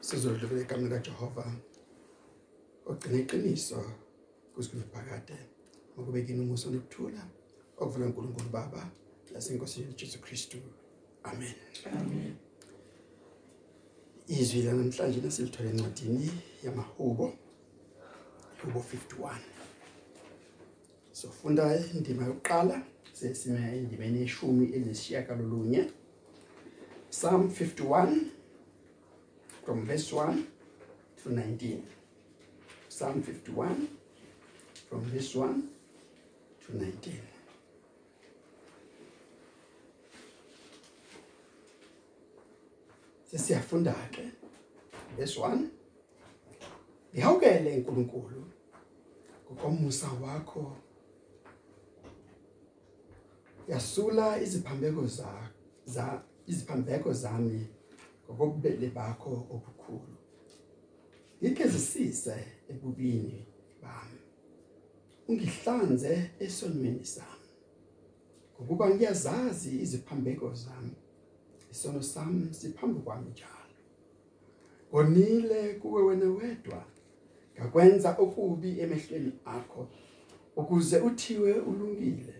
sizodlula egameni kaJehova. Ogcina iqiniso kusiphakade ukube kini umuso nokuthula okuvela uNkulunkulu Baba lasenkosini Jesu Kristu amen. Amen. izwi lanamhlanje nasilithola encwadini yamahubo hubo 51 sofunda indima yokuqala sesime endimeni yeshumi elishiyagalolunye Psalm 51 from verse 1 to 19 Psalm 51 from verse 1 to 19 Sesiyafunda ke verse 1 Ngihawukele uNkulunkulu ngokomusa wakho. Yasula iziphambeko za za iziphambeko zami. Ngokubele bakho obukhulu. Ngike zisise ebubini bami. Ungihlanze esonweni sami. Ngokuba ngiyazazi iziphambeko zami. Isono sami siphambi kwami njalo. Ngonile kuwe wena wedwa ngakwenza okubi emehlweni akho ukuze uthiwe ulungile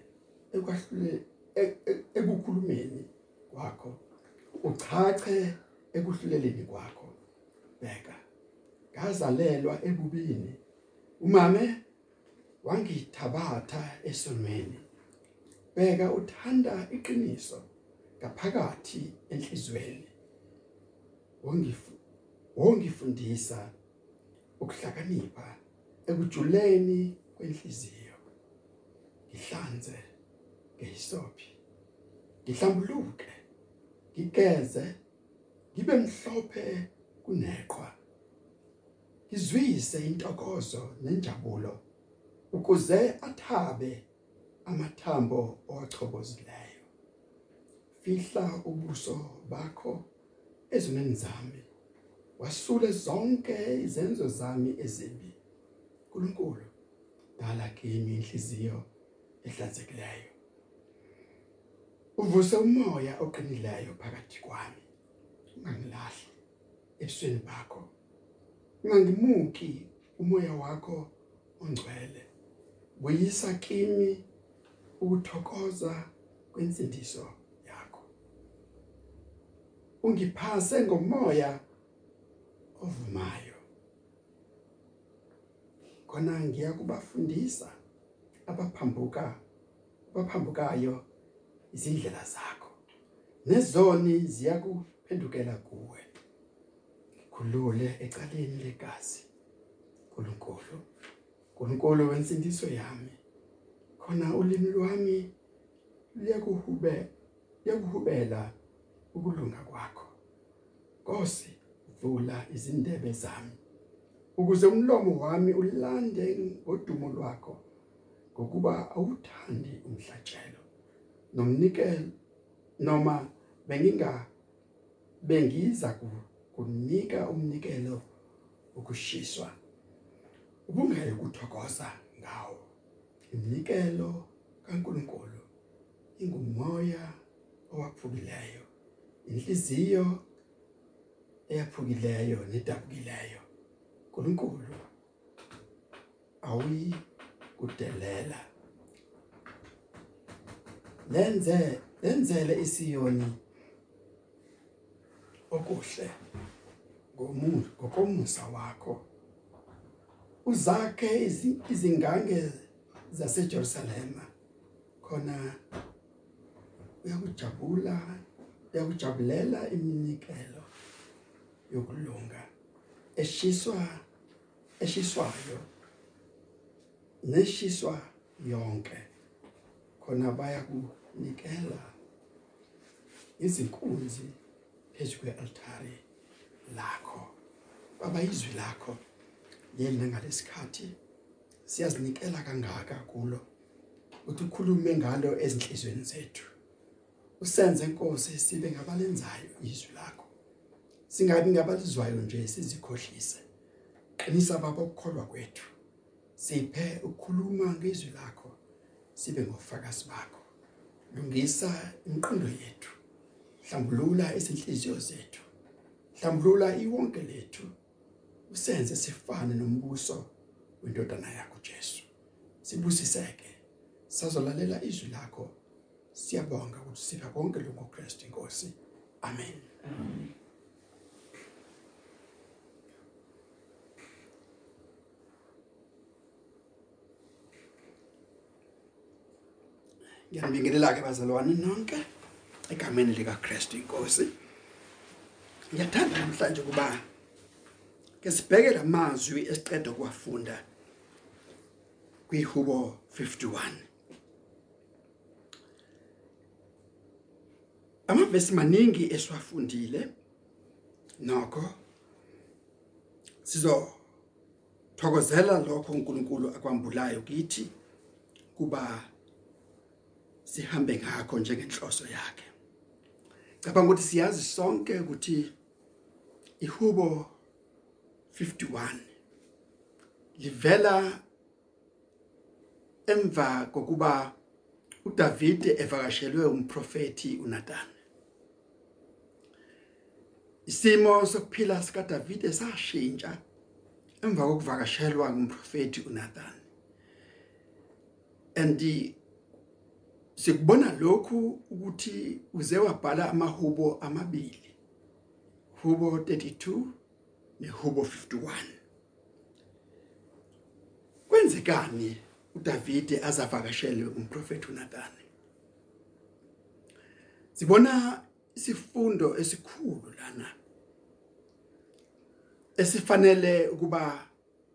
ekwahlule e- e- ekukhulumeni kwakho. Uchache ekuhluleleni kwakho. Bheka ngazalelwa ebubini. Umame wangithabatha esonweni. Bheka uthanda iqiniso ngaphakathi enhlizweni. Wongifu wongifundisa ukuhlakanipha ekujuleni kwenhliziyo. Ngihlanze ngehisophi? Ngihlambuluke ngigeze ngibe mhlophe kuneqhwa. Ngizwise intokozo nenjabulo ukuze athabe amathambo owachobozileyo. Fihla ubuso bakho ezoneni zami. Wasule zonke izenzo zami ezimbi. uNkulunkulu dala kimi inhliziyo ehlanzekileyo. Uvuse umoya oqinileyo phakathi kwami. Ungangilahli ebusweni bakho. Ungangimuki umoya wakho ongcwele. Buyisa kimi ukuthokoza kwensindiso yakho. Ungiphase ngomoya ovumayo. Khona ngiya kubafundisa abaphambuka abaphambukayo izindlela zakho. Nezoni ziyakuphendukela kuwe. Khulule ecaleni legazi uNkulunkulu uNkulunkulu wensindiso yami. Khona ulimi lwami liyakuhube liyakuhubela ukulunga kwakho. Nkosi vula izindebe zami ukuze umlomo wami ulande ngodumo lwakho ngokuba awuthandi umhlatshelo. Nomnikelo noma benginga bengiza ku- kunika umnikelo ukushiswa ubungeke kuthokoza ngawo. Iminikelo kaNkuluNkulu ingumoya owaphukileyo inhliziyo eyaphukileyo nedabukileyo. uNkulunkulu awi kudelela lenze lenzele isiyoni okuhle ngomusa ngokomusa wakho. Uzakhe izi- izingange zaseJerusalema khona uyakujabula uyakujabulela iminikelo yokulunga eshiswa eshiswayo neshiswa yonke. Khona bayakunikela izinkunzi phezu kwealtari lakho. Baba izwi lakho yena ngalesikhathi siyazinikela kangaka kulo? Uthi ukhulume ngalo ezinhlizweni zethu. Usenze inkosi sibe ngabalenzayo izwi lakho. Singabi ngabalizwayo nje sizikhohlise. Qinisa baba ukukholwa kwethu. Siphe ukukhuluma ngezwi lakho sibe ngofakazi bakho. Lungisa imiqondo yethu. Hlambulula izinhliziyo zethu. Hlambulula iwonke lethu. Usenze sifane nombuso wendodana yakho Jesu. Sibusiseke. Sazolalela izwi lakho. Siyabonga ukuthi sipha konke lokho Kristu inkosi amen. Amen Ngiyanibingelela ke bazalwane nonke. Egameni lika Christ inkosi. Ngiyathanda namhlanje kuba ke sibheke lamazwi esiqeda kuwafunda kwihubo 51. Amavesi maningi esiwafundile nokho sizo thokozela lokho uNkulunkulu akwambulayo kithi kuba sihambe ngakho njengenhloso yakhe cabanga ukuthi siyazi sonke ukuthi ihubo 51 livela emva kokuba uDavid evakashelwe umprofeti uNathan. Isimo sokuphila sika David sashintsha emva kokuvakashelwa ngumprofeti uNathan. And sikubona lokhu ukuthi uze wabhala amahubo amabili hubo 32 nehubo 51 kwenzekani uDavid azavakashele umprofeti uNathan sibona isifundo esikhulu lana esifanele ukuba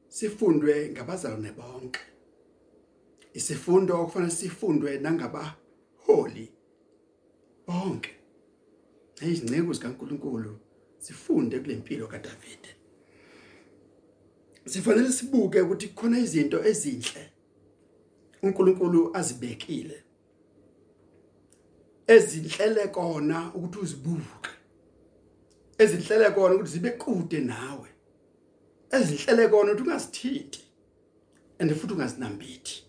sifundwe ngabazalwane bonke. Isifundo okufanele sifundwe nangabaholi bonke. Izinceko zikaNkuluNkulu sifunde kule mpilo kaDavid sifanele sibuke ukuthi khona izinto ezinhle uNkulunkulu azibekile ezinhlele kona ukuthi uzibuke ezinhlele kona ukuthi zibe kude nawe ezinhlele kona ukuthi ungazithinti and futhi ungazinambithi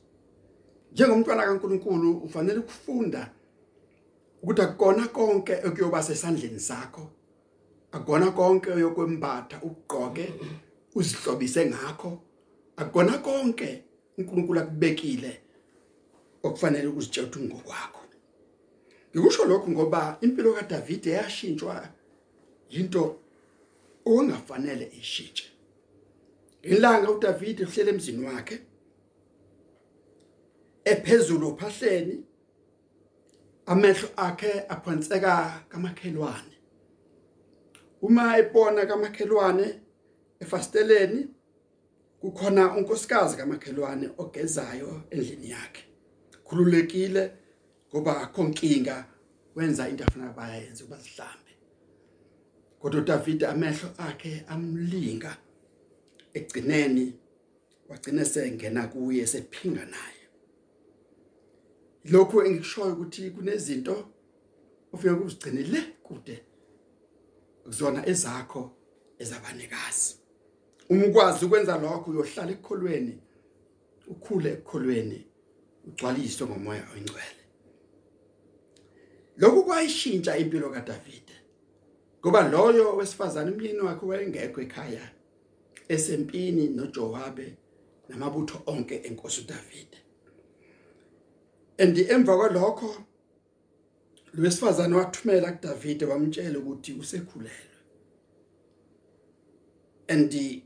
njengomntwana kaNkuluNkulu ufanele ukufunda ukuthi akukona konke okuyoba sesandleni sakho akukona konke oyokwembatha ugqoke uzihlobise ngakho akukona konke uNkulunkulu akubekile okufanele ukuzitshela ukuthi ngokwakho ngikusho lokho ngoba impilo kaDavid yashintshwa into ongafanele ishintshe ilanga uDavid uhlele emzini wakhe ephezulu ophahleni amehlo akhe aphonseka kamakhelwane. Uma ebona kamakhelwane efasteleni kukhona unkosikazi kamakhelwane ogezayo endlini yakhe. Khululekile ngoba akho nkinga wenza into afuna bayenze kuba sihlambe kodwa uDavid amehlo akhe amlinga egcineni wagcina sengena kuye sephinga naye. Lokho engikushoyo ukuthi kunezinto ufike uzigcinile kude kuzona ezakho ezabanikazi. Uma ukwazi ukwenza lokho uyohlala ekukholweni ukhule ekukholweni ugcwaliswe ngomoya oyingcwele lokhu kwayishintsha impilo kaDavid ngoba loyo wesifazane umyeni wakhe wayengekho ekhaya esempini noJowabe namabutho onke enkosi uDavid and emva kwalokho lwesifazane wathumela kuDavid wamtshela ukuthi usekhulelwe. And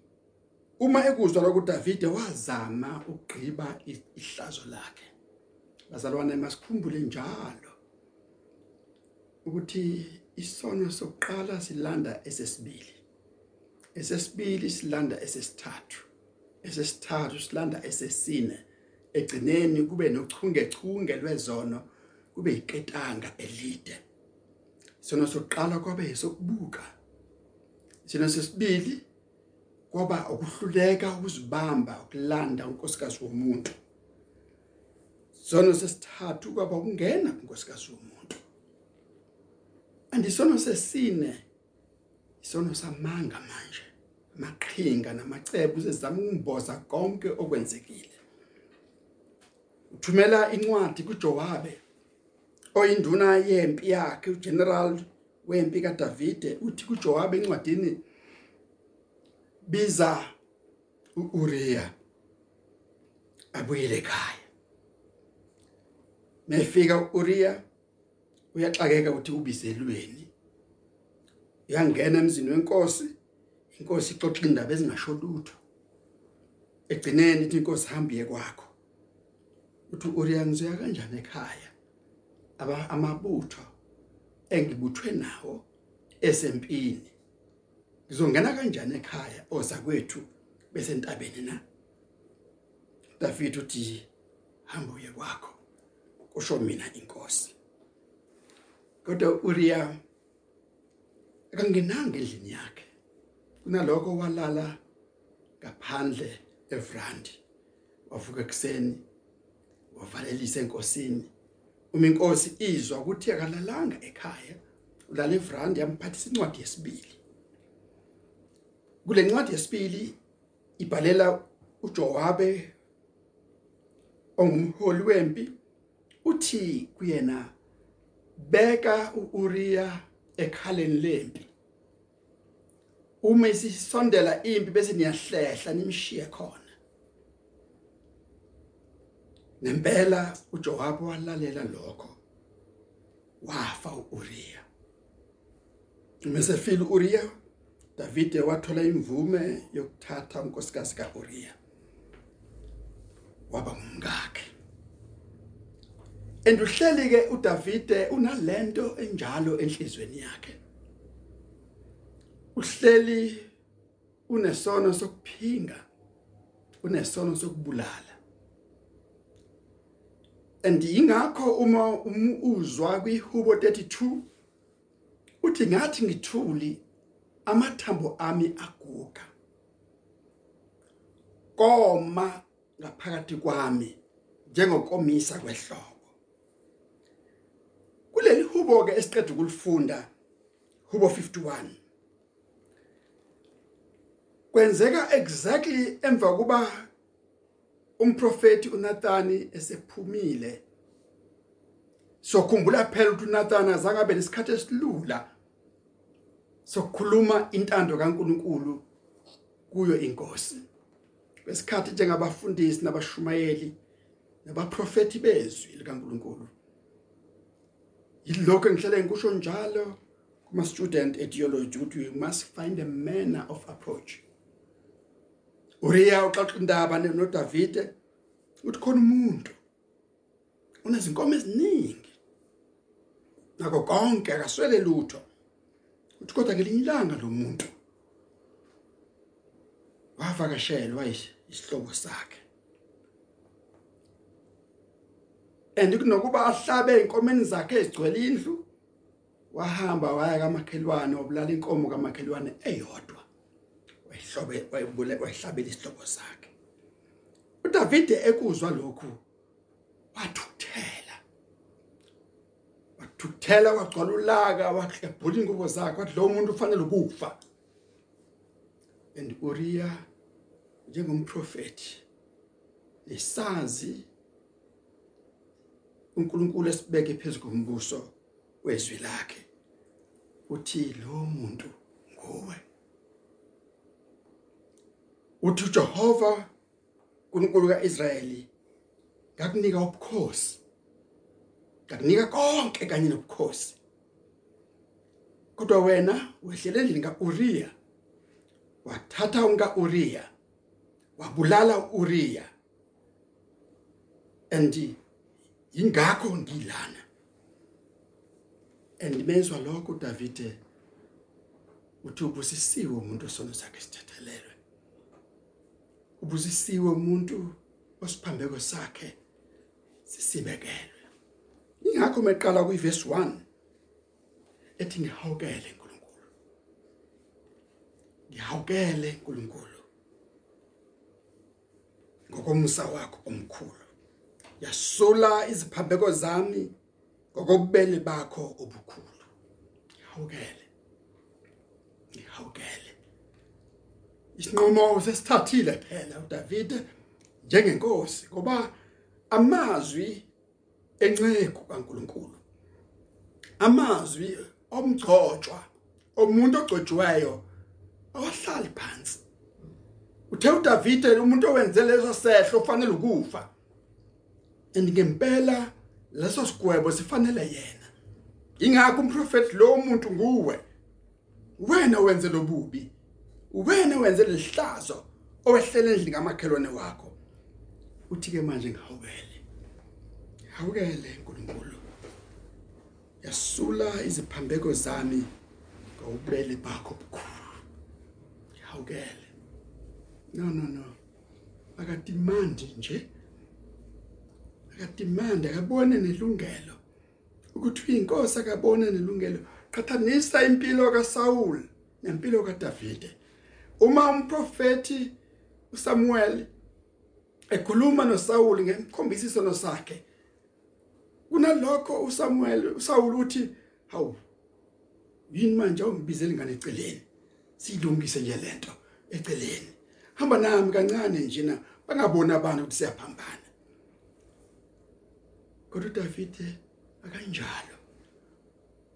uma ekuzwa lokho uDavid wazama ukugqiba ihlazo lakhe. Bazalwane masikhumbule njalo ukuthi isono sokuqala silanda esesibili. Esesibili silanda esesithathu. Esesithathu silanda esesine. Egcineni kube nochungechunge lwezono kube iketanga elide. Sona sokuqala kwabe esokubuka sina sesibili kwaba ukuhluleka ukuzibamba ukulanda unkosikazi womuntu. Sona sesithathu kwaba ukungena unkosikazi womuntu. Andisono sesine isono samanga manje amaqhinga namacebo sezama ukungimboza konke okwenzekile. Uthumela incwadi kuJowabe oyinduna yempi yakhe uGeneral wempi kaDavide uthi kuJowabe encwadini biza uUriya abuyele ekhaya. Mefika uUriya uyaxakeka ukuthi ubizelweni uyangena emzini wenkosi inkosi ixoxa indaba ezingasho lutho egcineni ithi inkosi hambiye kwakho. Uthi uRiya ngizoya kanjani ekhaya? Aba amabutho engibuthwe nawo esempini. Ngizongena kanjani ekhaya oza kwethu bese entabeni na? David uthi hamba uye kwakho. Kusho mina inkosi. Kodwa Uriya akangenanga endlini yakhe. Kunalokho walala ngaphandle evrandi wavuka ekseni wavalelisa enkosini. Uma inkosi izwa ukuthi akalalanga ekhaya ulala evrandi yamphathisa incwadi yesibili. Kule ncwadi yesibili ibhalela uJowabe ongumholi wempi uthi kuyena beka uUriya ekhaleni lempi. Uma isisondela impi bese niyahlehla nimshiye khona. Nempela uJoab walalela lokho. Wafa uUriya. Mase fil uUriya David wathola imvume yokuthatha unkosikazi kaUriya. Waba umkakhe enduhleli ke uDavide unalento enjalo enhlizweni yakhe. Uhleli unesono sokuphinga unesono sokubulala. Andingakho uma uzwa kwihubo 32 uthi ngathi ngithuli amathambo ami aguga. Koma ngaphakathi kwami njengokomisa kwehlobo. Kuleli hubo ke esiqeda ukulifunda hubo 51 kwenzeka exactly emva kuba umprofeti uNathani esephumile. Sokhumbula phela ukuthi uNathani azangabe lesikhathi esilula sokukhuluma intando kaNkuluNkulu kuyo inkosi. Besikhathi njengabafundisi nabashumayeli nabaprofeti bezwi likaNkuluNkulu. Yilokho engihlele ngikusho njalo kuma student ideology ukuthi we must find a manner of approach. Uriya uxoxa indaba noDavide uthi khona umuntu unezinkomo eziningi. Nako konke akaswele lutho. Uthi kodwa ngelinye ilanga lo muntu wavakashelwa isihlobo sakhe. Andikunokuba ahlabe inkomeni zakhe ezigcwele indlu wahamba waya kamakhelwane wabulala inkomo kamakhelwane eyodwa. Wayihlabela isihlobo sakhe. uDavide ekuzwa lokhu wathuthela. Wathuthela wagcwala ulaka wahlebhula ingubo zakhe wathi lo muntu ufanele ukufa. And Uriya njengomprofeti lesazi uNkulunkulu esibeke phezulu kombuso wezwi lakhe uthi lo muntu nguwe. Uthi Jehova uNkulunkulu kaIsrayeli ngakunika ubukhosi. Ngakunika konke kanye nobukhosi. Kodwa wena wehlele endlini kaUriya. Wathatha unka Uriya wabulala uUriya. And ingakho ngilana. And mezwa lokho Davide uthi ubusisiwe umuntu osono sakhe sithethelelwe ubusisiwe umuntu osiphambeko sakhe sisibekelwe. Ingakho meqala kuverse 1 ethi ngihawukele uNkulunkulu ngihawukele uNkulunkulu ngokomsa wakho omkhulu. Yasula iziphambeko zami ngokobubele bakho obukhulu. Ngihawukele. Ngihawukele. Isinqumo sesithathile phela uDavid njengenkosi ngoba amazwi enceku kaNkuluNkulu. Amazwi omgcotshwa omuntu ogcotshiweyo awahlali phansi. Uthe uDavide umuntu owenze leso sehlo ufanele ukufa. Andingempela leso sigwebo sifanele yena. Ingakho umprofeti lo muntu nguwe. Wena wenze lobubi. Wena wenze lihlazo owehlele endlini kamakhelwane wakho. Uthi ke manje ngihawukele hawukele uNkulunkulu yasula iziphambeko zami ngobele bakho obukhulu hawukele no no no. Akadimandi nje. Akadimandi akabone nelungelo. Ukuthi uyinkosi akabone nelungelo. Qhathanisa impilo kaSaul nempilo kaDavide. Uma umprofeti uSamuel ekhuluma noSaul ngemkhombisiso sakhe kunalokho uSamuel uSaul uthi hawu yini manje ungibizela ingane eceleni? Silungise nje lento eceleni. Hamba nami kancane nje na bangabona abantu ukuthi siyaphambana. Kodwa uDavide akanjalo.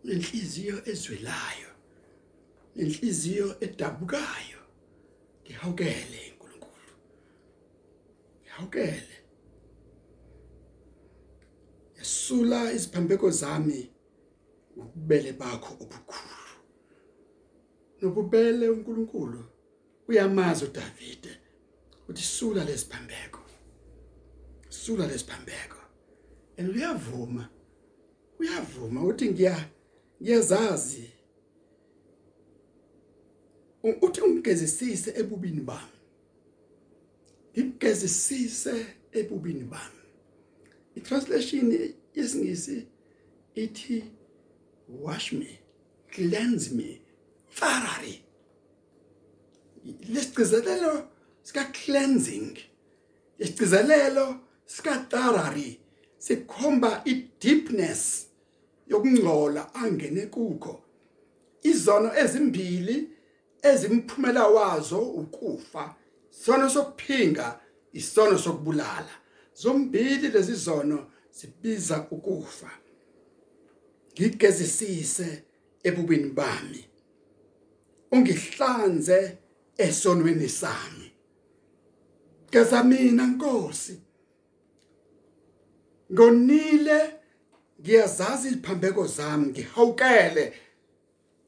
Nenhliziyo ezwelayo nenhliziyo edabukayo. Ngihawukele uNkulunkulu ngihawukele. Yasula iziphambeko zami ububele bakho obukhulu. Nobubele uNkulunkulu uyamazi uDavide uthi sula lesiphambeko sula lesiphambeko and uyavuma uyavuma uthi ngiya ngiyazazi uthi ungigezisise ebubini bami. Ngigezisise ebubini bami. I-translation yesingisi ithi wash me cleanse me thoroughly lesigcizelelo sika cleansing isigcizelelo sika thoroughly sikhomba i deepness yokungcola angene kukho. Izono ezimbili ezimphumela wazo ukufa isono sokuphinga isono sokubulala. Zombili lezi zono sibiza ukufa. Ngigezisise ebubini bami. Ungihlanze esonweni sami. Geza mina Nkosi. Ngonile ngiyazazi iziphambeko zami ngihawukele.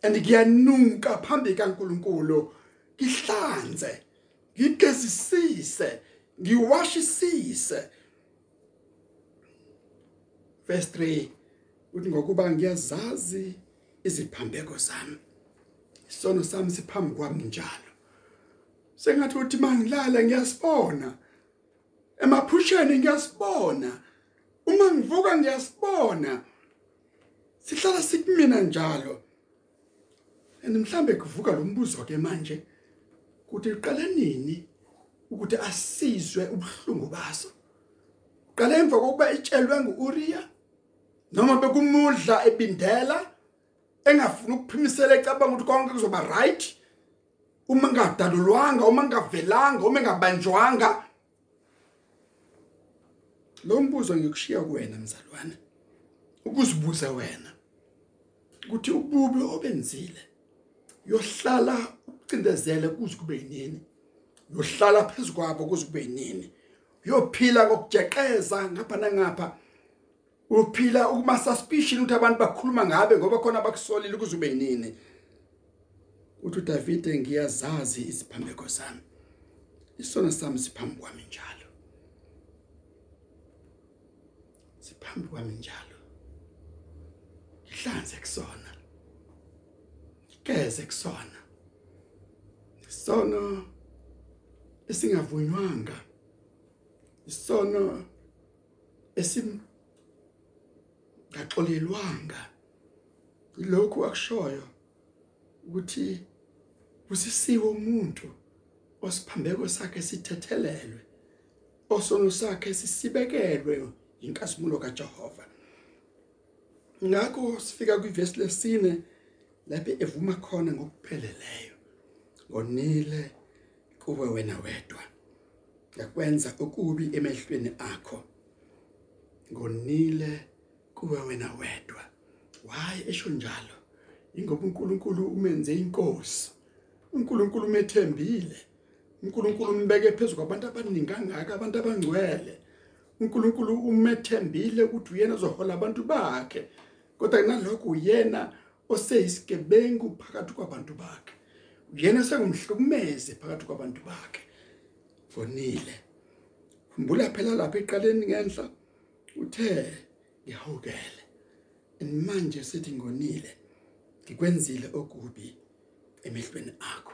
And ngiyanuka phambi kaNkuluNkulu ngihlanze ngigezisise ngiwashisise. Verse 3 uthi ngokuba ngiyazazi iziphambeko zami. Isono sami siphambi kwami njalo. Sengathi uthi mangilala ngiyasibona emaphusheni ngiyasibona uma ngivuka ngiyasibona sihlala sikumina njalo. And mhlambe kuvuka lo mbuzo ke manje kuthi iqale nini ukuthi asizwe ubuhlungu baso? Qale emva kokuba itshelwe nguUria noma bekumudla ebindela engafuna ukuphimisela ecabanga ukuthi konke kuzoba right uma ngadalulwanga uma ngavelanga uma ngabanjwanga. Lo mbuzo ngikushiya kuwena mzalwane ukuzibuza wena ukuthi ububi obenzile? Yohlala ucindezele kuze kube yinini yohlala phezukwabo kuze kube yinini uyophila ngokujeqeza ngapha nangapha. Uphila ukuma suspicion ukuthi abantu bakhuluma ngabe ngoba khona bakusolile ukuze ube yinini uthi uDavid ngiyazazi isiphambeko sami isono sami siphambi kwami njalo. Siphambi kwami njalo. Ihlanze kusona. Igeze kusona? Isono esingavunywanga. Isono esim ngaxolelwanga ilokhu akushoyo ukuthi usisiwe umuntu osiphambeko sakhe sithethelelwe osono sakhe sisibekelwe inkasimulo kaJehova. Ngakho sifika kwiverse lesine lapho evuma khona ngokupheleleyo ngonile kuwe wena wedwa yakwenza okubi emehlweni akho. Ngonile kuwe wena wedwa. Why? Esho njalo. Ingoba uNkulunkulu umenze inkosi. uNkulunkulu umethembile. uNkulunkulu umbeke phezulu kwabantu abaningi kangaka abantu abangcwele. uNkulunkulu umethembile ukuthi uyena ozohola abantu bakhe. Kodwa kunalokho uyena oseyisigebengu phakathi kwabantu bakhe. Uyena sengumhlukumeze phakathi kwabantu bakhe. Fonile khumbula phela lapha eqaleni ngenhla uthe ngihawukele. Manje sithi ngonile ngikwenzile okubi emehlweni akho.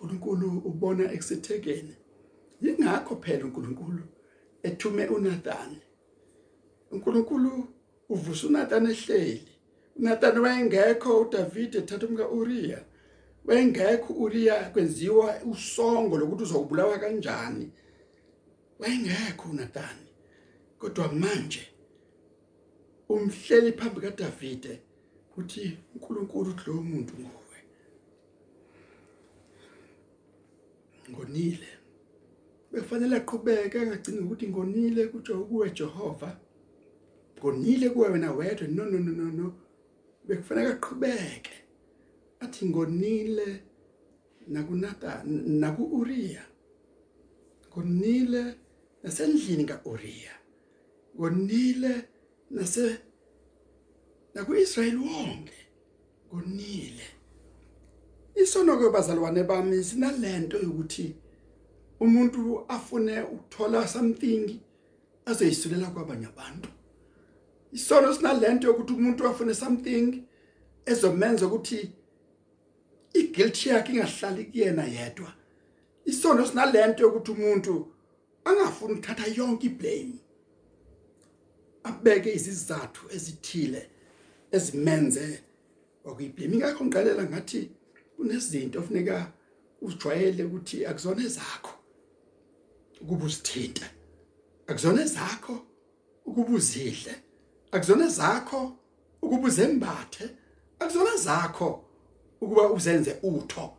uNkulunkulu ubona ekusithekeni. Yingakho phela uNkulunkulu ethume uNathan uNkulunkulu uvusa uNathan ehleli. uNathan wayengekho uDavid ethatha umka Uriya. Wayengekho Uriya kwenziwa usongo lokuthi uzobulawa kanjani. Wayengekho uNathan kodwa manje umhleli phambi kaDavide uthi uNkulunkulu lo muntu nguwe. Ngonile. Bekufanele aqhubeke angagcini ukuthi ngonile kutsho kuwe Jehova. Ngonile kuwe wena wedwa. No no no no no. Bekufanele aqhubeke athi ngonile nakuNathan nakuUriya. Ngonile nasendlini kaUriya. Ngonile nase nakuIsrayeli wonke. Ngonile. Isono ke bazalwane bami sinalento ukuthi umuntu afune ukuthola something azoyisulela kwabanye abantu. Isono sinalento yokuthi umuntu afune something ezomenza ukuthi iguilt yakhe ingahlali kuyena yedwa. Isono sinalento yokuthi umuntu angafuni ukuthatha yonke iblame abeke izizathu ezithile ezimenze okuyiblame ingakho ngiqalela ngathi kunezinto ofuneka ujwayele ukuthi akuzona ezakho ukuba usithinte akuzona ezakho ukuba uzidle. Akuzona ezakho ukuba uzembathe akuzona zakho ukuba uzenze utho.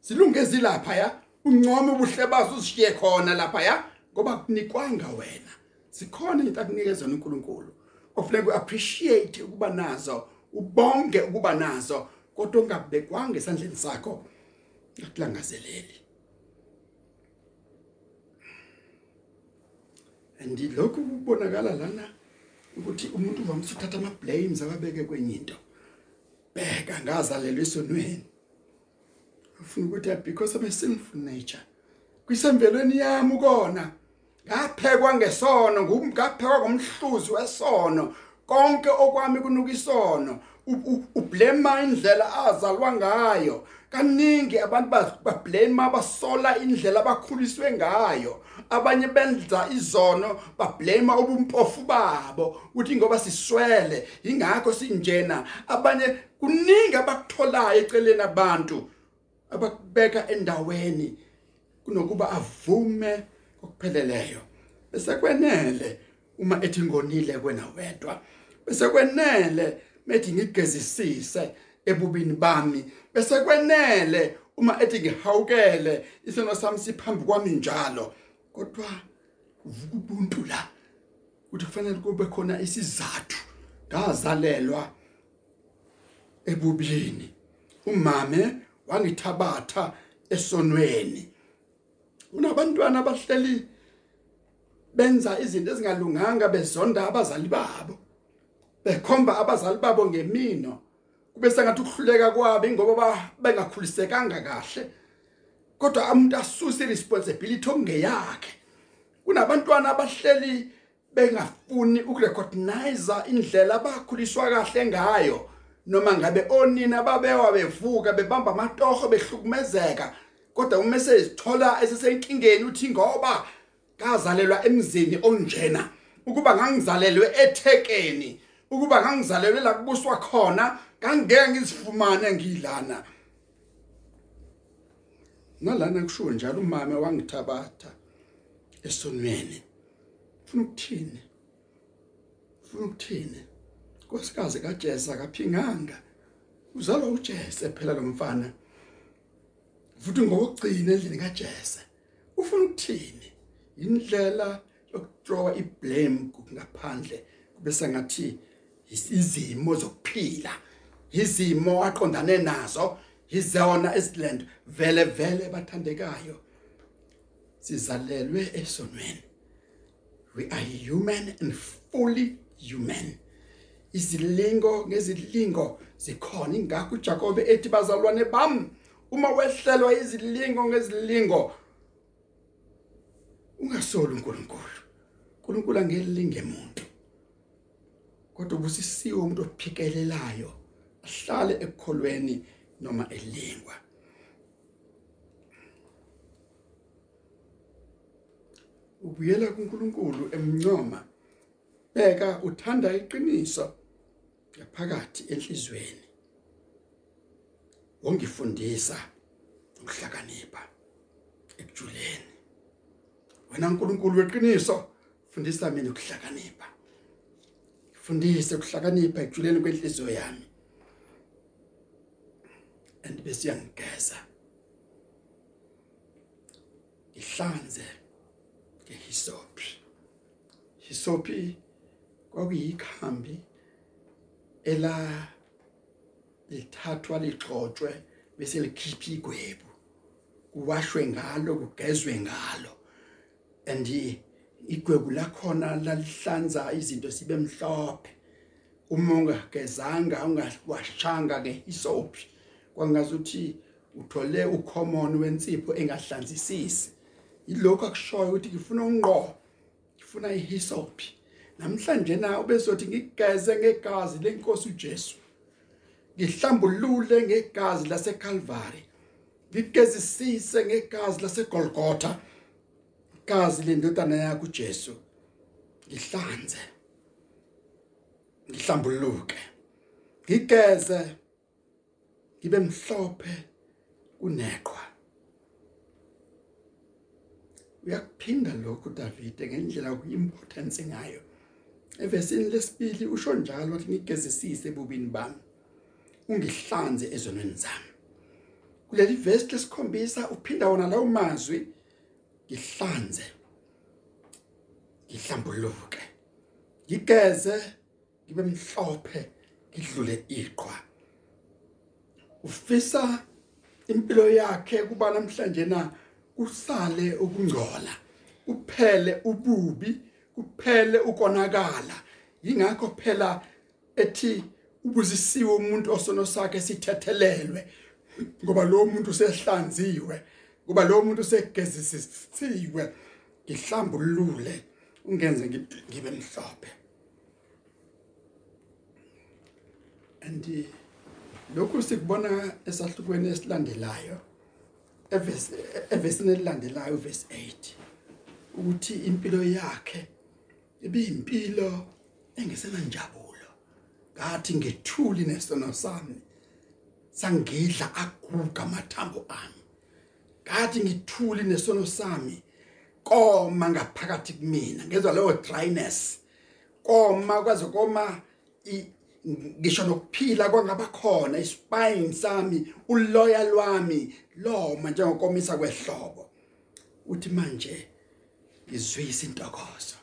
Silunge zilapha ya uncome ubuhle bazo uzishiye khona lapha ya ngoba kunikwanga wena. Sikhona into akunikeza uNkulunkulu. Ofuneka uappreciate ukuba nazo ubonge ukuba nazo kodwa ungabekwanga esandleni sakho akulangazeleli andi lokhu kubonakala lana ukuthi umuntu uvamisa ukuthatha ama blames ababeke kwenye into. Bheka ngazalelwe esonweni. Ufuna ukuthi because of a sinful nature. Kwisemvelweni yami ukona ngaphekwa ngesono ngaphekwa ngomhluzi wesono. Konke okwami kunuka isono. Ublema indlela azalwa ngayo. Kaningi abantu bablame basola indlela abakhuliswe ngayo. Abanye benza izono bablame ubumpofu babo uthi ngoba siswele ingakho sinjena. Abanye kuningi abakutholayo eceleni abantu abakubeka endaweni kunokuba avume okupheleleyo bese kwenele uma ethi ngonile kwena wedwa. Bese kwenele methi ngigezisise ebubini bami. Bese kwenele uma ethi ngihawukele isono sami siphambi kwami njalo. Kodwa uvuka ubuntu la. Ukuthi kufanele kube khona isizathu. Ngazalelwa ebubini umame wangithabatha esonweni. Unabantwana abahleli benza izinto ezingalunganga bezonda abazali babo. Bekhomba abazali babo ngemino. Kube sengathi ukuhluleka kwabo ingoba bengakhulisekanga kahle. Kodwa umuntu asusa iresponsibility okungeyakhe. Kunabantwana abahleli bengafuni ukurecognize indlela abakhuliswa kahle ngayo noma ngabe onina babewa bevuka bebamba amatoho behlukumezeka kodwa uma sezithola esesenkingeni uthi ngoba kazalelwa emzini onjena ukuba ngangizalelwe ethekeni ukuba ngangizalelwe la kubuswa khona ngangeke ngizifumane ngilana. Nalana kusho njalo umama wangithabatha esonweni. Ufuna ukuthini? Ufuna ukuthini? Nkosikazi kaJesa kaphinganga. Uzalwa uJese phela lo mfana. Futhi ngokugcina endlini kaJese. Ufuna ukuthini? Indlela yokuthrowa iblame ngaphandle bese ngathi izimo zokuphila izimo aqondane nazo. Izona eziland vele vele bathandekayo. Sizalelwe esonweni. We are human and fully human. Izilingo ngezilingo zikhona. Ingakho uJakobe ethi bazalwane bami uma wehlelwa izilingo ngezilingo ungasoli uNkulunkulu. uNkulunkulu angelilinge umuntu kodwa ubusisiwe umuntu ophikelelayo ahlale ekukholweni noma elingwa ubuyela kuNkulunkulu emncoma beka uthanda iqiniso yaphakathi enhlizweni. Wongifundisa ukuhlakanipha ekujuleni. Wena uNkulunkulu weqiniso fundisa mina ukuhlakanipha. Fundise ukuhlakanipha ekujuleni kwenhliziyo yami. And bese yangigeza ihlanze ngehisopi hisopi kwakuyikhambi ela lithathwa lixoxwe bese likhipha igwebu. Kuwashwe ngalo kugezwe ngalo. And igwebu lakhona lalihlanza izinto sibe mhlophe. Uma ungagezanga ungawashanga ke isoaphi kwangazuthi uthole ucommon wensipho engahlanzisisi. Ilokho akushoyo ukuthi ngifuna unqo ngifuna ihisophi namhlanje na ubezothi ngigeze ngegazi lenkosi uJesu. Ngihlambulule ngegazi laseCalvary ngigezisise ngegazi laseGolgotha. Igazi lendodana yakho uJesu ngihlanze. Ngihlambuluke. Ngigeze ngibe mhlophe kuneqhwa. Uyakuphinda lokhu Davide ngendlela kuimportance ngayo. Evesini lesibili usho njalo wathi ngigezisise ebubini bami ungihlanze ezonweni zami. Kuleli verse lesikhombisa uphinda wona lawo mazwi ngihlanze ngihlambuluke ngigeze ngibe mhlophe ngidlule iqhwa. Ufisa impilo yakhe kuba namhlanje na kusale ukungcola kuphele ububi kuphele ukonakala. Ingakho phela ethi ubuzisiwe umuntu osono sakhe sithethelelwe ngoba lo muntu sehlanziwe kuba lo muntu segezisisiwe. Ngihlambulule ungenze ngibe mhlophe. And lokhu sikubona esahlukweni esilandelayo evesi evesini elilandelayo verse 8 ukuthi impilo yakhe ibiyimpilo engesenanjabulo. Ngathi ngethuli nesono sami sangidla aguga amathambo ami. Ngathi ngithuli nesono sami koma ngaphakathi kumina ngezwa leyo dryness koma kwaze koma ngisho nokuphila kwangaba khona ispine sami uloya lwami loma njengokomisa kwehlobo. Uthi manje ngizwisa intokozo.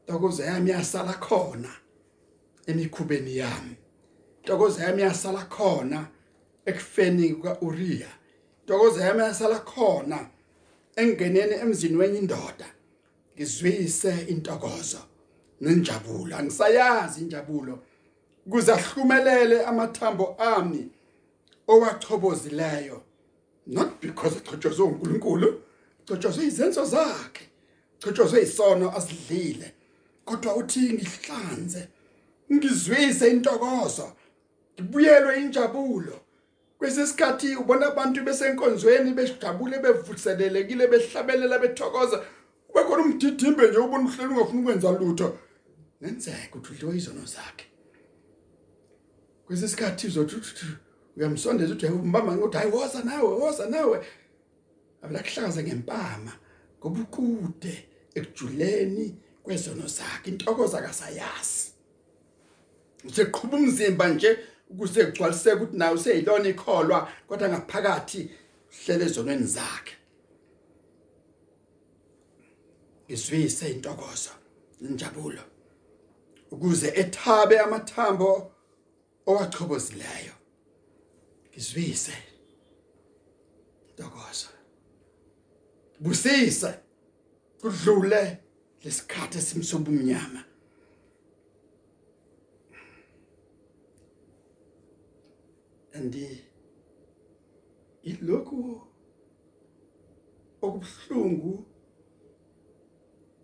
Intokozo yami yasala khona emikhubeni yami. Intokozo yami yasala khona ekufeni kwaUriya intokozo yami yasala khona engeneni emzini wenye indoda. Ngizwise intokozo. Nenjabulo. Angisayazi injabulo. Kuze ahlumelele amathambo ami owachobozileyo not because echotshozwe uNkulunkulu echotshozwe izenzo zakhe echotshozwe isono asidlile kodwa uthi ngihlanze ngizwise intokozo ngibuyelwe injabulo. Kwesesikhathi ubona abantu besenkonzweni bejabule bevuselelekile behlabelela bethokoza. Kube khona umdidimbe nje ubona uhleli ungafuni ukwenza lutho. Nenzeka ukuthi udliwe izono zakhe. Kwesesikhathi uzothi uyamsondeza uthi umbamba ngokuthi hayi woza nawe woza nawe. Abulakuhlaza ngempama ngoba ukude ekujuleni kwezono zakhe intokozo akasayazi. Useqhubha umzimba nje ukuze kugcwaliseke ukuthi nawe useyilona ikholwa kodwa ngaphakathi hlele ezonweni zakhe. Iswise intokozo nenjabulo ukuze ethabe amathambo owachobozileyo ngizwise ntokozo. Busise kudlule lesikhathi esimsoba umnyama andi ilokhu okubuhlungu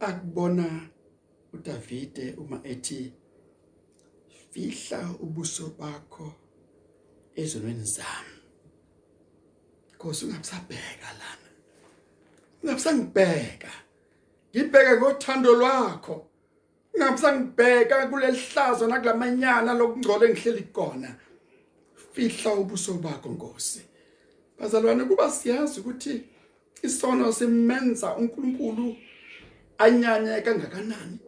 akubona uDavide uma ethi fihla ubuso bakho ezonweni zami. Nkosi ungabusabheka lana. Ungabusangibheka ngibheke ngothando lwakho. Ungabusangibheka kulelihlazo nakulamanyana lokungcola engihleli khona fihla ubuso bakho Nkosi. Bazalwane kuba siyazi ukuthi isono simenza uNkulunkulu anyanye kangakanani.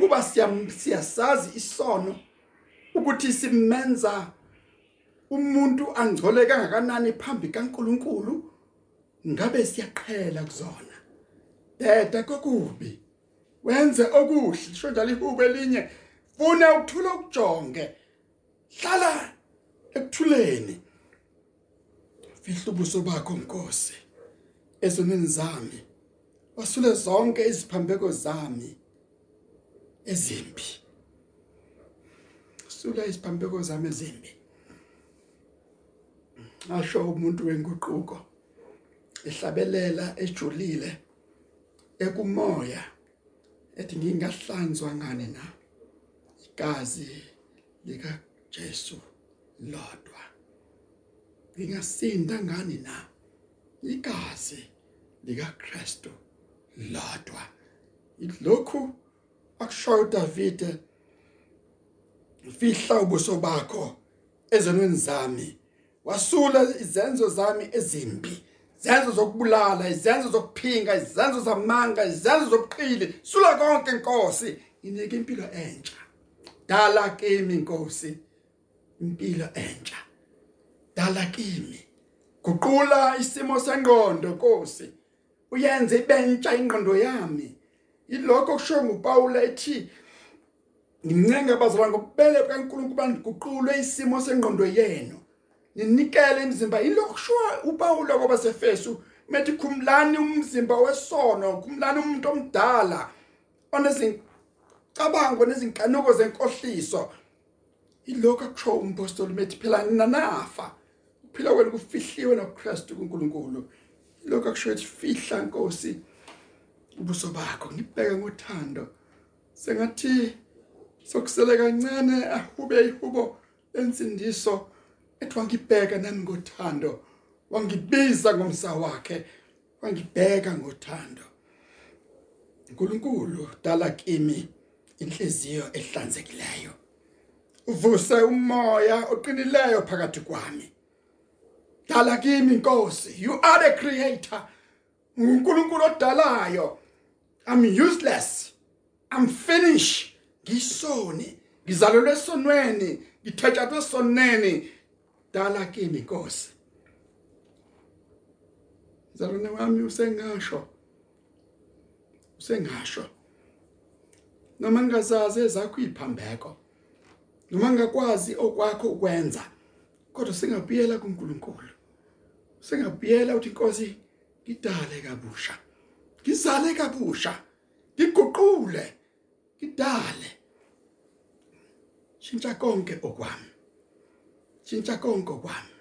Ukuba siyasazi isono ukuthi simenza umuntu angcole kangakanani phambi kaNkuluNkulu ngabe siyaqhela kuzona. Deda kokubi wenze okuhle sho njalo ihubo elinye. Funa ukuthula ukujonge hlala ekuthuleni. Fihla ubuso bakho Nkosi ezoneni zami. Wasule zonke iziphambeko zami. Ezimbi sula iziphambeko zami ezimbi asho umuntu wenguquko ehlabelela ejulile ekumoya ethi ngingahlanzwa ngani na? Igazi lika Jesu lodwa. Ngingasinda ngani na? Igazi lika Kristu lodwa. Ilokhu akushoyo David fihla ubuso bakho ezonweni zami. Wasula izenzo zami ezimbi izenzo zokubulala izenzo zokuphinga izenzo zamanga izenzo zobuqili. Sula konke inkosi inike impilo entsha. Dala kimi inkosi impilo entsha. Dala kimi. Guqula isimo sengqondo nkosi. Uyenze ibentsha ingqondo yami. Ilokho kusho nguPaul ethi ngimncenga bazalwane ngokubele kaNkulunkulu bandiguqulwe isimo sengqondo yenu. Ninikele imizimba. Yilokho kusho uPaul ngoba sefesu methi khumlani umzimba wesono khumlani umuntu omdala onezincabango nezinkanuko zenkohliso. Ilokho akusho umpostoli methi phela nanafa ukuphila kwenu kufihliwe noKristu kuNkulunkulu. Lokho akusho ukuthi fihla Nkosi. Ubuso bakho ngibheke ngothando. Sengathi sokusele kancane ahube ihubo ensindiso ethi wangibheka nami ngothando. Wangibiza ngomsa wakhe wangibheka ngothando. uNkulunkulu dala kimi inhliziyo ehlanzekileyo. Uvuse umoya oqinileyo phakathi kwami. Dala kimi inkosi you are the creator. uNkulunkulu odalayo. I'm useless. I'm finished. Ngisoni ngizalelwe esonweni. Ngithathwe esoneni dala kimi inkosi zalwane wami usengasho. Usengasho. Noma ngingazazi ezakho iphambeko noma ngakwazi okwakho ukwenza kodwa singabuyela kuNkulunkulu. Sengabuyela uthi inkosi ngidale kabusha. Ngizale kabusha ngiguqule ngidale. Shintsha konke okwami shintsha konke okwami.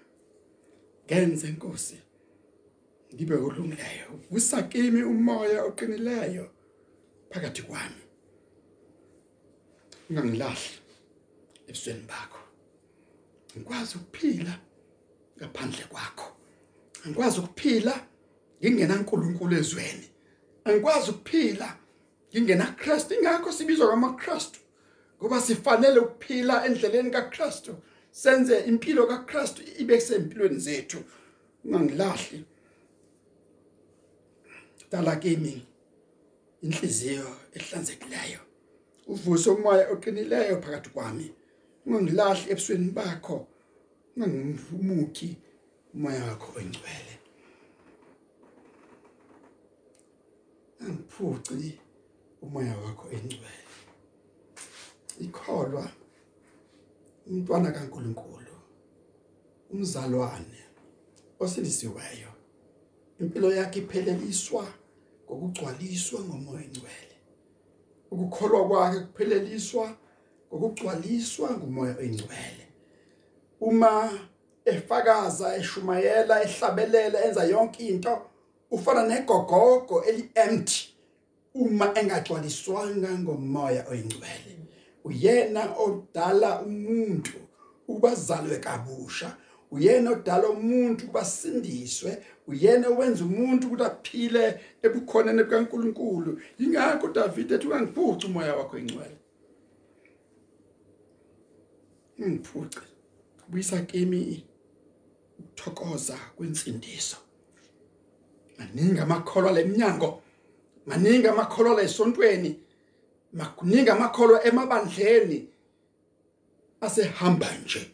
Ngenze inkosi ngibe olungileyo usakimi umoya oqinileyo phakathi kwami. Ungangilahli ebusweni bakho. Ngikwazi ukuphila ngaphandle kwakho. Angikwazi ukuphila ngingena uNkulunkulu ezweni. Angikwazi ukuphila. Ngingena Christ ingakho sibizwa ngamaKristu. Ngoba sifanele ukuphila endleleni kaKristu. Senze impilo kaKristu ibe sempilweni zethu. Ungangilahli. Dala kimi inhliziyo ehlanzekileyo. Uvuse umoya oqinileyo phakathi kwami. Ungangilahli ebusweni bakho. Ungangumuki umoya wakho ongcwele angiphuci umoya wakho engcwele. Ikholwa umntwana kaNkuluNkulu umzalwane osilisiweyo. Impilo yakhe ipheleliswa ngokugcwaliswa ngomoya oyingcwele ukukholwa kwakhe kupheleliswa ngokugcwaliswa ngumoya oyingcwele uma efakaza eshumayela ehlabelela enza yonke into ufana negogogo eli-empty uma engagcwaliswanga ngomoya oyingcwele. Uyena odala umuntu ubazalwe kabusha uyena odala umuntu basindiswe uyena owenza umuntu ukuthi aphile ebukhoneni bukaNkuluNkulu. Ingakho David ethi ungangiphuci umoya wakho engcwele ngiphuce buyisa kimi ukuthokoza kwensindiso. Maningi amakholwa leminyango maningi amakholwa lesontweni makuningi amakholwa emabandleni asehamba nje.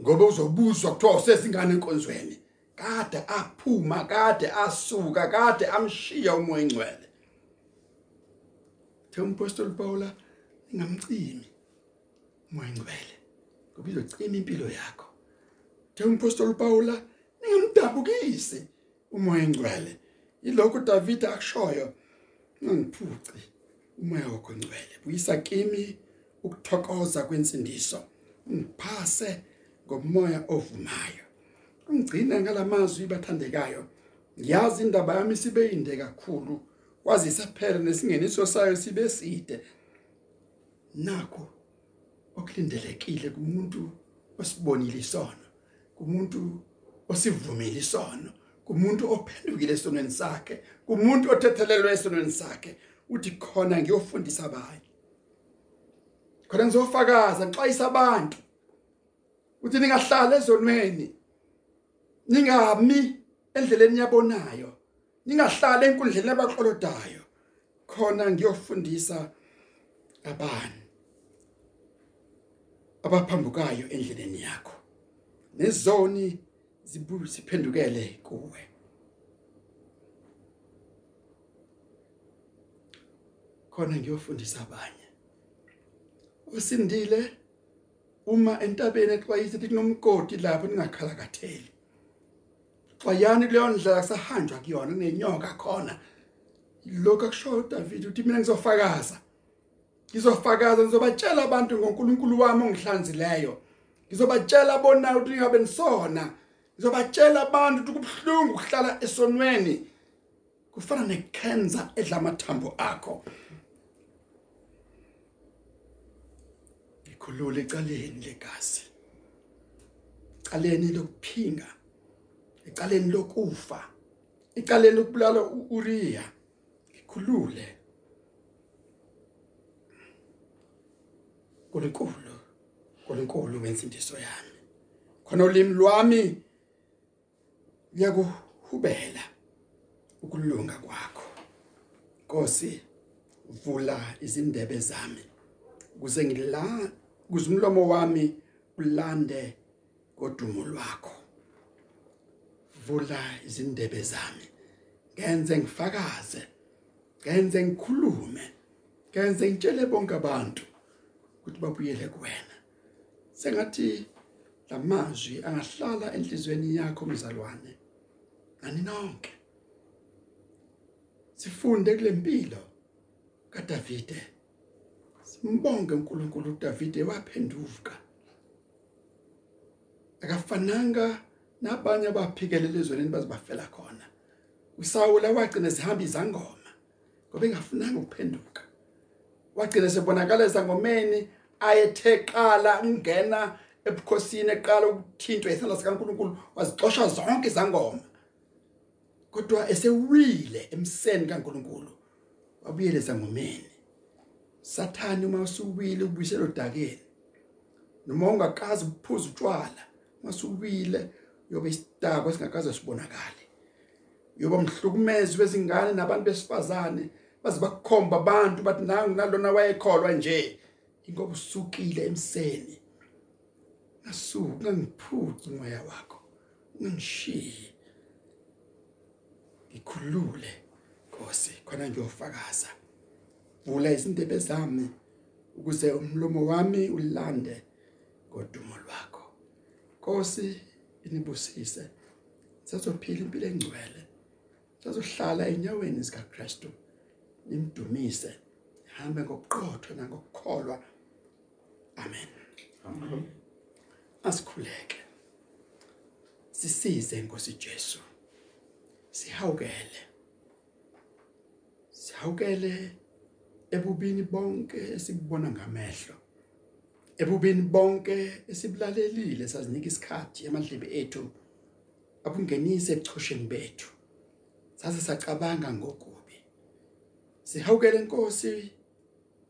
Ngoba uzobuzwa kuthiwa usezingane enkonzweni. Kade aphuma kade asuka kade amshiya umoya engcwele. Umpostoli Paula ningamcimi umoya engcwele. Ngoba izocima impilo yakho. Umpostoli Paula ningamdabukisi. Umoya engcwele. Yilokho David akushoyo. Ngangiphuci. Umoya wakho engcwele. Buyisa kimi ukuthokoza kwensindiso. Ngiphase ngomoya ovumayo. Ungigcina ngalamazwi bathandekayo. Ngiyazi indaba yami sibe inde kakhulu. Kwazi isaphela nesingeniso sayo sibe side. Nakho okulindelekile kumuntu osibonile isono kumuntu osivumile isono. Kumuntu ophendukile esonweni sakhe kumuntu othethelelwe esonweni sakhe uthi khona ngiyofundisa abanye. Khona ngizofakaza ngixwayisa abantu. Uthi ningahlala ezonweni ningami endleleni yabonayo ningahlala enkundleni yabaxolodayo khona ngiyofundisa abani abaphambukayo endleleni yakho. Nezoni zibuye siphendukele kuwe. Khona ngiyofundisa abanye. Usindile uma entabeni exwayisa ukuthi kunomgodi lapho ningakhala katheli xwayani kuleyo ndlela kusahanjwa kuyona nenyoka khona. Lokho akusho David uthi mina ngizofakaza. Ngizofakaza ngizobatshela abantu ngoNkulunkulu wami ongihlanzileyo. Ngizobatshela bona ukuthi ngabe nisona. Ngizobatshela abantu ukuthi kubhlungu ukuhlala esonweni. Kufana necancer edla amathambo akho. Ikhulule ecaleni legazi ecaleni lokuphinga. Ecaleni lokufa. Ecaleni lokubulala uUriya ikhulule kulinkulu kulinkulu wensindiso yami. Khona ulimi lwami. Liyakuhubela ukulunga kwakho. Nkosi vula izindebe zami ukuze ngila ukuze umlomo wami ulande kodumo lwakho. Vula izindebe zami ngenze ngifakaze ngenze ngikhulume ngenze ngitshele bonke abantu ukuthi babuyele kuwena. Sengathi lamazwi angahlala enhlizweni yakho mzalwane. Ani nonke sifunde kule mpilo kaDavide. Simbonge uNkulunkulu uDavide waphenduka. Akafananga nabanye abaphikelele ezweni bazibafela khona. uSawula wagcina sihamba izangoma ngoba engafunanga ukuphenduka. Wagcina sebonakala ezangomeni ayetheqala ungena ebukhosini eqala ukuthintwa isandla sikaNkuluNkulu wazixosha zonke izangoma. Kodwa esewile emseni kaNkuluNkulu. Wabuyela ezangomeni sathani uma usuwile ubuyisela odakeni. Noma ungakazi ukuphuza utshwala masuwile yobe isidakwa singakaze sibonakale. Yoba mhlukumezi wezingane nabantu besifazane baze bakukhomba abantu bathi nangu nalona wayekholwa nje. Ingoba usukile emseni. Ngasuku ngangiphuthi umoya wakho ungishiye ngikhulule Nkosi khona ngiyofakaza. Vula izindebe zami ukuze umlomo wami ulande ngodumo lwakho. Nkosi inibusise. Sazophila impilo engcwele. Sazohlala enyaweni zika Kristu nimdumise hambe ngokuqotho nangokukholwa. Amen. Amen. Asikhuleke. Sisize inkosi Jesu. Sihawukele. Sihawukele ebubini bonke esibona ngamehlo. Ebubini bonke esibulalelile sazinika isikhathi emadlebe ethu abungenise ebuchosheni bethu. Saze sacabanga ngokubi. Sihawukele inkosi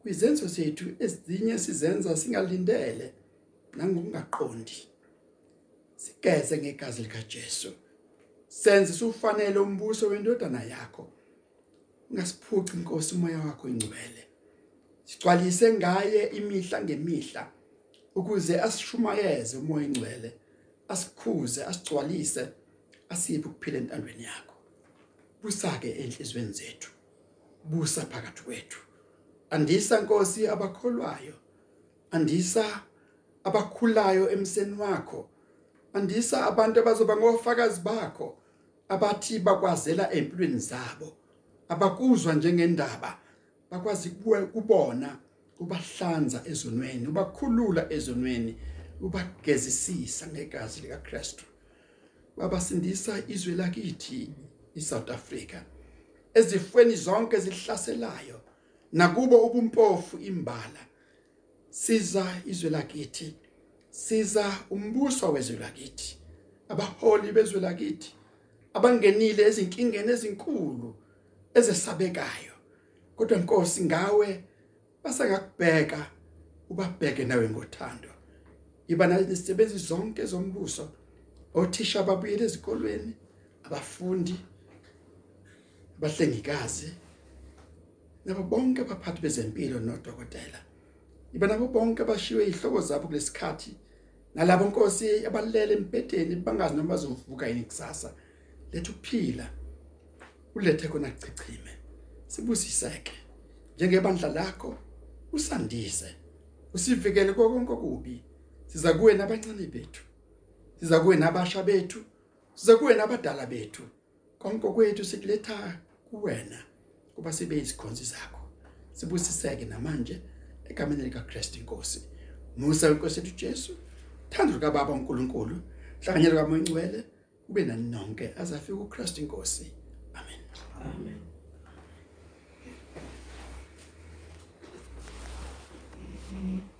kwizenzo zethu ezinye sizenza singalindele nangokungaqondi. Sigeze ngegazi lika Jesu senze sufanele umbuso wendodana yakho. Ungasiphuci inkosi umoya wakho ingcwele sigcwalise ngaye imihla ngemihla ukuze asishumayeze umoya ingcwele asikhuze asigcwalise asiphe ukuphila entandweni yakho. Busake enhlizweni zethu busa phakathi kwethu. Andisa Nkosi abakholwayo andisa abakhulayo emseni wakho andisa abantu abazoba ngofakazi bakho. Abathi bakwazela empilweni zabo abakuzwa njengendaba bakwazi kubona ubahlanza ezonweni ubakhulula ezonweni ubagezisisa ngegazi lika Kristu babasindisa izwe lakithi iSouth Africa ezifweni zonke ezihlaselayo nakubo ubumpofu imbala. Siza izwe lakithi siza umbuso wezwe lakithi abaholi bezwe lakithi abangenile ezinkingeni ezinkulu ezesabekayo. Kodwa Nkosi ngawe basengakubheka ubabheke nawe ngothando. Iba nesisebenzi zonke zombuso othisha babuyele ezikolweni abafundi abahlengikazi nabo bonke abaphathi bezempilo nodokotela. Iba nabo bonke abashiwe izihloko zabo kulesikhathi nalabo nkosi abalele empedeni bangazi noma bazovuka yini kusasa. Lethu kuphila ulethe kona chichime sibusiseke njengebandla lakho usandise usivikele konke okubi. Siza kuwe nabancane bethu. Siza kuwe nabasha bethu. Siza kuwe nabadala bethu. Konke kwethu sikuletha kuwena kuba sibe izikhonzi zakho. Sibusiseke namanje egameni lika Christ inkosi. Musa inkosi yethu Jesu thando lika baba uNkulunkulu hlanganyela kamoya ingcwele. kube nani nonke azafika uChrist inkosi amen amen Mm-hmm.